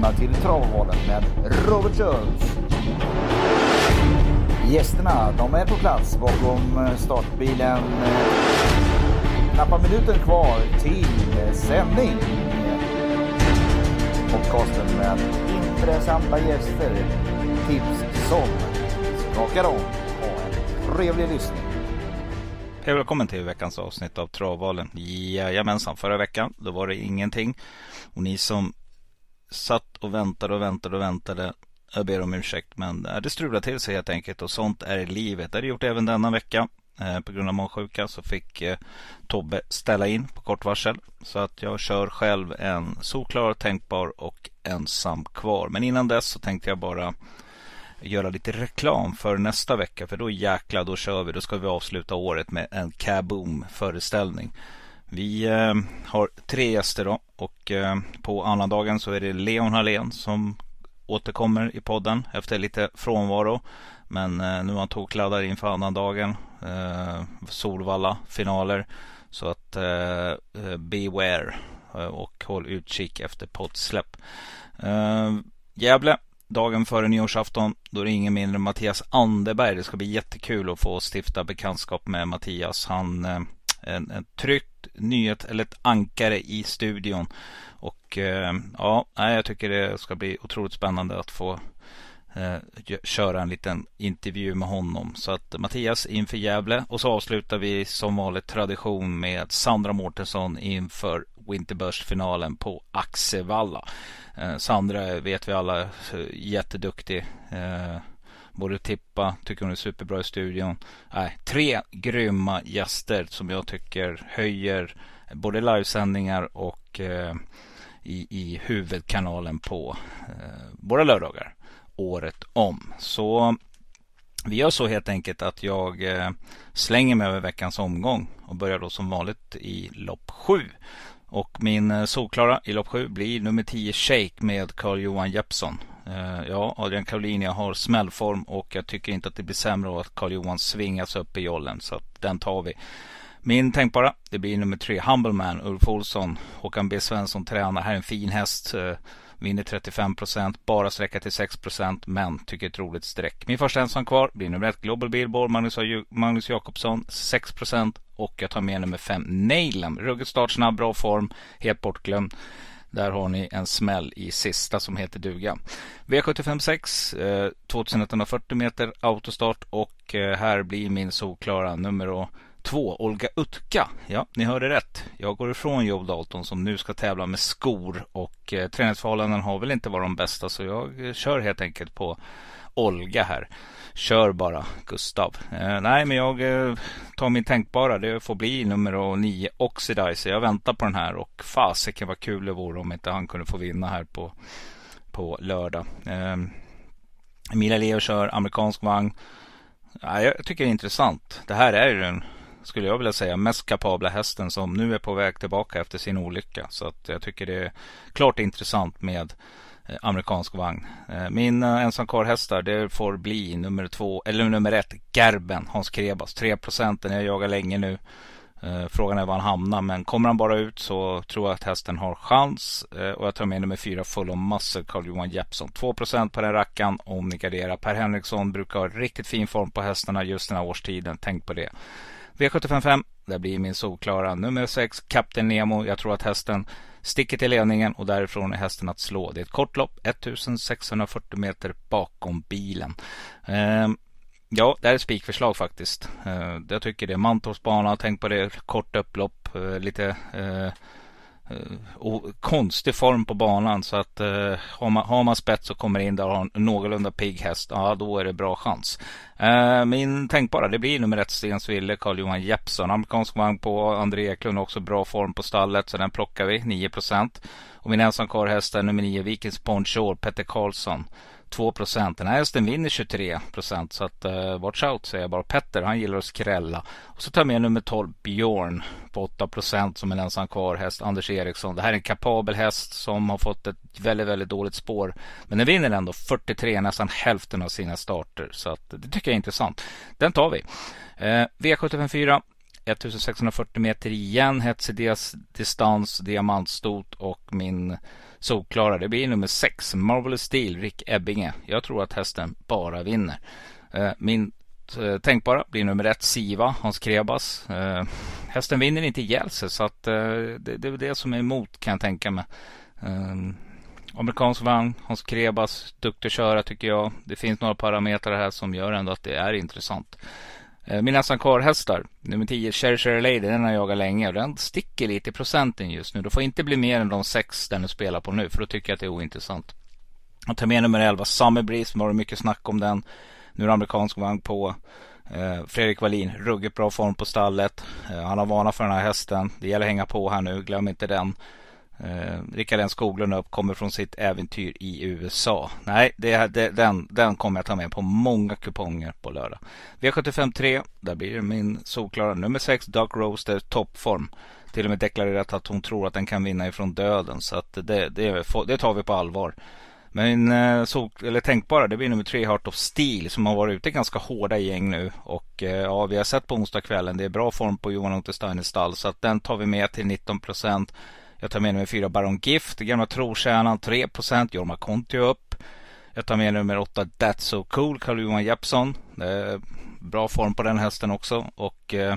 välkomna till Travvalen med Robert Schultz. Gästerna, de är på plats bakom eh, startbilen. Knappa minuter kvar till eh, sändning. Podcasten med intressanta gäster. Tips som skakar om. Ha en trevlig lyssning. Hej välkommen till veckans avsnitt av Travvalen. Jajamensan, förra veckan då var det ingenting. Och ni som satt och väntade och väntade och väntade. Jag ber om ursäkt men eh, det strulade till sig helt enkelt och sånt är livet. Det har det gjort även denna vecka. Eh, på grund av magsjuka så fick eh, Tobbe ställa in på kort varsel. Så att jag kör själv en solklar, tänkbar och ensam kvar. Men innan dess så tänkte jag bara göra lite reklam för nästa vecka. För då jäkla då kör vi. Då ska vi avsluta året med en kaboom föreställning. Vi eh, har tre gäster då och eh, på annandagen så är det Leon Hallén som återkommer i podden efter lite frånvaro. Men eh, nu har han tokladdat inför annandagen. Eh, Solvalla finaler. Så att eh, eh beware eh, och håll utkik efter poddsläpp. Eh, Gävle dagen före nyårsafton. Då är det ingen mindre än Mattias Anderberg. Det ska bli jättekul att få stifta bekantskap med Mattias. Han eh, en, en tryckt nyhet eller ett ankare i studion. Och eh, ja, jag tycker det ska bli otroligt spännande att få eh, köra en liten intervju med honom. Så att Mattias inför Gävle och så avslutar vi som vanligt tradition med Sandra Mårtensson inför Winterburst-finalen på Axevalla. Eh, Sandra vet vi alla jätteduktig. Både tippa, tycker hon är superbra i studion. Nej, tre grymma gäster som jag tycker höjer både livesändningar och eh, i, i huvudkanalen på eh, våra lördagar året om. Så vi gör så helt enkelt att jag eh, slänger mig över veckans omgång och börjar då som vanligt i lopp 7. Och min eh, solklara i lopp 7 blir nummer 10 Shake med Carl-Johan Jeppsson. Eh, ja, Adrian Caroline har smällform och jag tycker inte att det blir sämre av att Carl-Johan svingas upp i jollen. Så att den tar vi. Min tänkbara, det blir nummer tre, Humbleman, Ulf Olsson. Håkan B Svensson tränar. Här är en fin häst. Eh, vinner 35 procent, bara sträcka till 6 procent, men tycker ett roligt streck. Min första ensam kvar blir nummer ett, Global Billboard, Magnus, Magnus Jakobsson, 6 procent. Och jag tar med nummer fem, Nailem. Ruggigt startsnabb, bra form, helt bortglömd. Där har ni en smäll i sista som heter duga. V756 eh, 2140 meter autostart och eh, här blir min solklara nummer två, Olga Utka. Ja, ni hörde rätt. Jag går ifrån Joe Dalton som nu ska tävla med skor och eh, träningsförhållanden har väl inte varit de bästa så jag eh, kör helt enkelt på Olga här. Kör bara Gustav. Eh, nej, men jag eh, tar min tänkbara. Det får bli nummer nio Oxidizer. Jag väntar på den här och fasiken vad kul det vore om inte han kunde få vinna här på, på lördag. Eh, Emilia Leo kör amerikansk vagn. Ja, jag tycker det är intressant. Det här är ju den, skulle jag vilja säga, mest kapabla hästen som nu är på väg tillbaka efter sin olycka. Så att jag tycker det är klart intressant med Eh, amerikansk vagn. Eh, min eh, ensam hästar det får bli nummer två, eller nummer ett, Gerben, Hans Krebas. 3 procenten, jag jagar länge nu. Frågan är var han hamnar, men kommer han bara ut så tror jag att hästen har chans. Och jag tar med nummer fyra, Full om Muscle, Carl-Johan Jeppsson. 2 procent på den rackan om ni garderar. Per Henriksson brukar ha riktigt fin form på hästarna just den här årstiden. Tänk på det. V755, det blir min solklara nummer 6, Kapten Nemo. Jag tror att hästen Sticket till ledningen och därifrån är hästen att slå. Det är ett kort lopp, 1640 meter bakom bilen. Eh, ja, det här är ett spikförslag faktiskt. Eh, jag tycker det är Mantorps bana, tänk på det, kort upplopp, eh, lite eh, Eh, och konstig form på banan. Så att eh, har, man, har man spets och kommer in där och har en någorlunda pigg häst, ja då är det bra chans. Eh, min tänkbara, det blir nummer ett Stensville, Carl-Johan Jeppsson. Amerikansk vagn på André Eklund, också bra form på stallet, så den plockar vi, 9 Och min ensam häst är nummer 9, Vikings Ponchor, Petter Karlsson. 2 procent. Den här hästen vinner 23 procent. Så att uh, watch out säger jag bara. Petter han gillar att skrälla. Och så tar jag med nummer 12 Björn på 8 procent som en ensam kvar häst. Anders Eriksson. Det här är en kapabel häst som har fått ett väldigt, väldigt dåligt spår. Men den vinner ändå 43, nästan hälften av sina starter. Så att det tycker jag är intressant. Den tar vi. Eh, uh, V754 1640 meter igen, hetsig distans, diamantstot och min solklara. Det blir nummer 6, Marvelous Steel, Rick Ebbinge. Jag tror att hästen bara vinner. Eh, min eh, tänkbara blir nummer 1, Siva, Hans Krebas. Eh, hästen vinner inte ihjäl sig så att det, är det som är emot kan jag tänka mig. Ehm, amerikansk vagn, Hans Krebas, duktig att köra tycker jag. Det finns några parametrar här som gör ändå att det är intressant. Eh, min mina Sankar-hästar, nummer 10, Cherry Cherry Lady, den har jag jagat länge och den sticker lite i procenten just nu. Det får inte bli mer än de sex den spelar på nu, för då tycker jag att det är ointressant. Jag tar med nummer 11, Summer Breeze, var det mycket snack om den. Nu är det amerikansk vagn på. Eh, Fredrik Wallin, ruggigt bra form på stallet. Eh, han har vana för den här hästen. Det gäller att hänga på här nu, glöm inte den. Eh, Rickard N Skoglund upp kommer från sitt äventyr i USA. Nej, det, det, den, den kommer jag ta med på många kuponger på lördag. V75 3, där blir det min solklara nummer 6, Dark Roaster toppform. Till och med deklarerat att hon tror att den kan vinna ifrån döden. Så att det, det, det tar vi på allvar. Men eh, så, eller tänkbara, det blir nummer tre Heart of Steel som har varit ute ganska hårda gäng nu. Och eh, ja, vi har sett på onsdagskvällen, det är bra form på Johan Untersteiner stall. Så att den tar vi med till 19 procent. Jag tar med nummer fyra Baron Gift, gamla trotjänaren 3% Jorma Kontio upp. Jag tar med nummer åtta That's So Cool, Carl-Johan Jeppsson. Bra form på den hästen också. Och eh,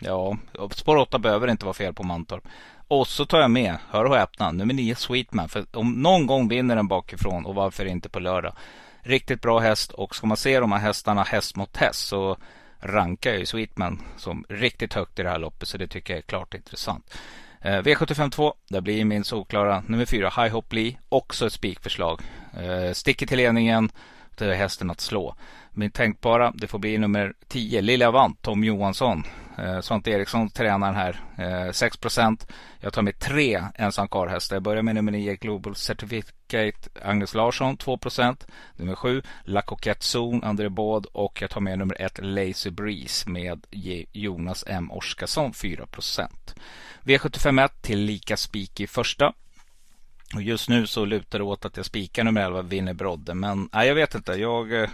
ja, spår 8 behöver inte vara fel på Mantorp. Och så tar jag med, hör och häpna, nummer 9 Sweetman. För om någon gång vinner den bakifrån och varför inte på lördag. Riktigt bra häst och ska man se de här hästarna häst mot häst så rankar jag ju Sweetman som riktigt högt i det här loppet. Så det tycker jag är klart intressant. Eh, V752, där blir min solklara nummer fyra High Hop Lee, också ett spikförslag. Eh, sticker till ledningen, det är hästen att slå. Min tänkbara, det får bli nummer 10, Lilla Avant, Tom Johansson. Eh, Svante Eriksson tränaren här. Eh, 6% Jag tar med tre ensam karlhästar. Jag börjar med nummer 9, Global Certificate, Agnes Larsson, 2% Nummer 7, La Coquette Zone, André Baud. Och jag tar med nummer 1, Lazy Breeze med Jonas M. Oskarsson, 4% V751 till lika spik i första. Och just nu så lutar det åt att jag spikar nummer 11, Winner Brodde. Men nej, jag vet inte. Jag eh,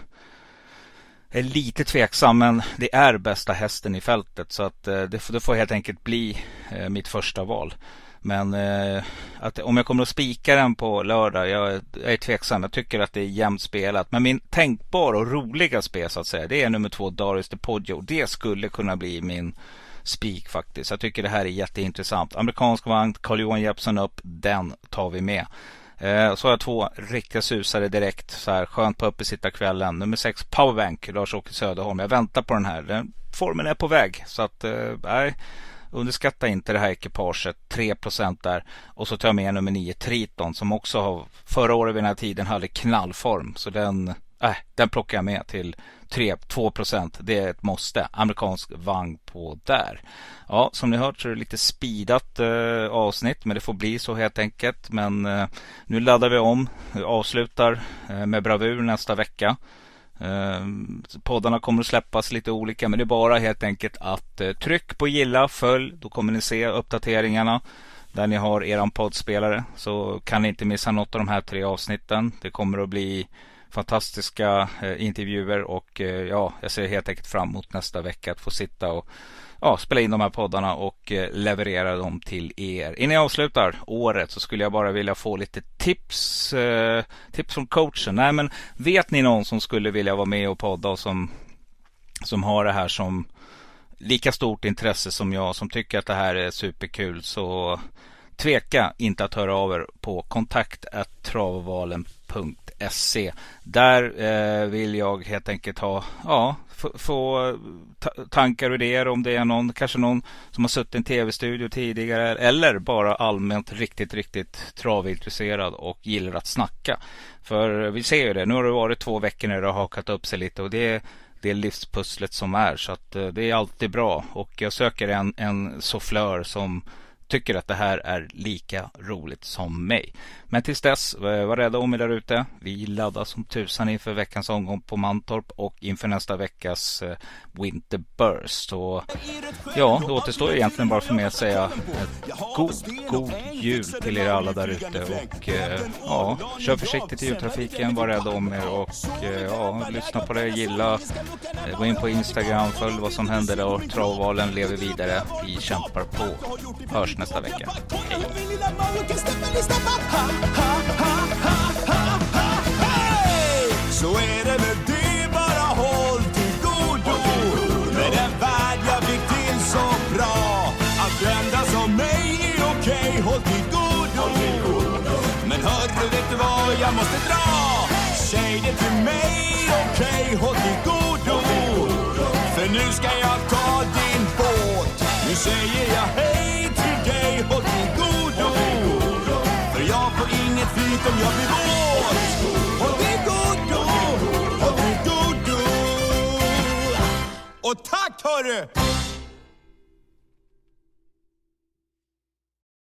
är lite tveksam, men det är bästa hästen i fältet. Så att eh, det, det får helt enkelt bli eh, mitt första val. Men eh, att, om jag kommer att spika den på lördag, jag, jag är tveksam. Jag tycker att det är jämnt spelat. Men min tänkbara och roliga spel så att säga, det är nummer två, Darius de Poggio. Det skulle kunna bli min spik faktiskt. Jag tycker det här är jätteintressant. Amerikansk vagn, Carl-Johan Jeppsson upp, den tar vi med. Eh, så har jag två riktiga susare direkt. Så här, skönt på uppesittarkvällen. Nummer sex Powerbank, Lars-Åke Söderholm. Jag väntar på den här. Den, formen är på väg. Så att, eh, nej. Underskatta inte det här ekipaget. 3 där. Och så tar jag med nummer 9 Triton som också har förra året vid den här tiden hade knallform. Så den, äh, den plockar jag med till 3, 2 procent. Det är ett måste. Amerikansk vagn på där. Ja, som ni hört så är det lite speedat eh, avsnitt, men det får bli så helt enkelt. Men eh, nu laddar vi om, avslutar eh, med bravur nästa vecka. Eh, poddarna kommer att släppas lite olika, men det är bara helt enkelt att eh, tryck på gilla, följ, då kommer ni se uppdateringarna där ni har eran poddspelare så kan ni inte missa något av de här tre avsnitten. Det kommer att bli fantastiska eh, intervjuer och eh, ja, jag ser helt enkelt fram emot nästa vecka att få sitta och ja, spela in de här poddarna och eh, leverera dem till er. Innan jag avslutar året så skulle jag bara vilja få lite tips, eh, tips från coachen. Nej, men vet ni någon som skulle vilja vara med och podda och som, som har det här som lika stort intresse som jag som tycker att det här är superkul så tveka inte att höra av er på kontakttravvalen.se. Där eh, vill jag helt enkelt ha ja, få tankar och idéer om det är någon, kanske någon som har suttit i en tv-studio tidigare eller bara allmänt riktigt, riktigt travintresserad och gillar att snacka. För vi ser ju det, nu har det varit två veckor när det har hakat upp sig lite och det är det livspusslet som är. Så att eh, det är alltid bra. Och jag söker en, en soufflör som tycker att det här är lika roligt som mig. Men tills dess, eh, var rädda om er där ute. Vi laddar som tusan inför veckans omgång på Mantorp och inför nästa veckas Winterburst. Winter Burst. Och ja, det återstår egentligen bara för mig att säga eh, god, god jul till er alla där ute. Och ja, kör försiktigt i jultrafiken, var rädda om er och ja, lyssna på det, gilla, gå in på Instagram, följ vad som händer där och travvalen lever vidare. Vi kämpar på. Hörs nästa vecka. Hej! Så är det med det, bara håll till godo Med den värld jag fick till så bra mig är okej, håll till godo Men hörru, vet du vad jag måste dra? Säg det till mig, okej, håll till godo För nu ska jag ta håll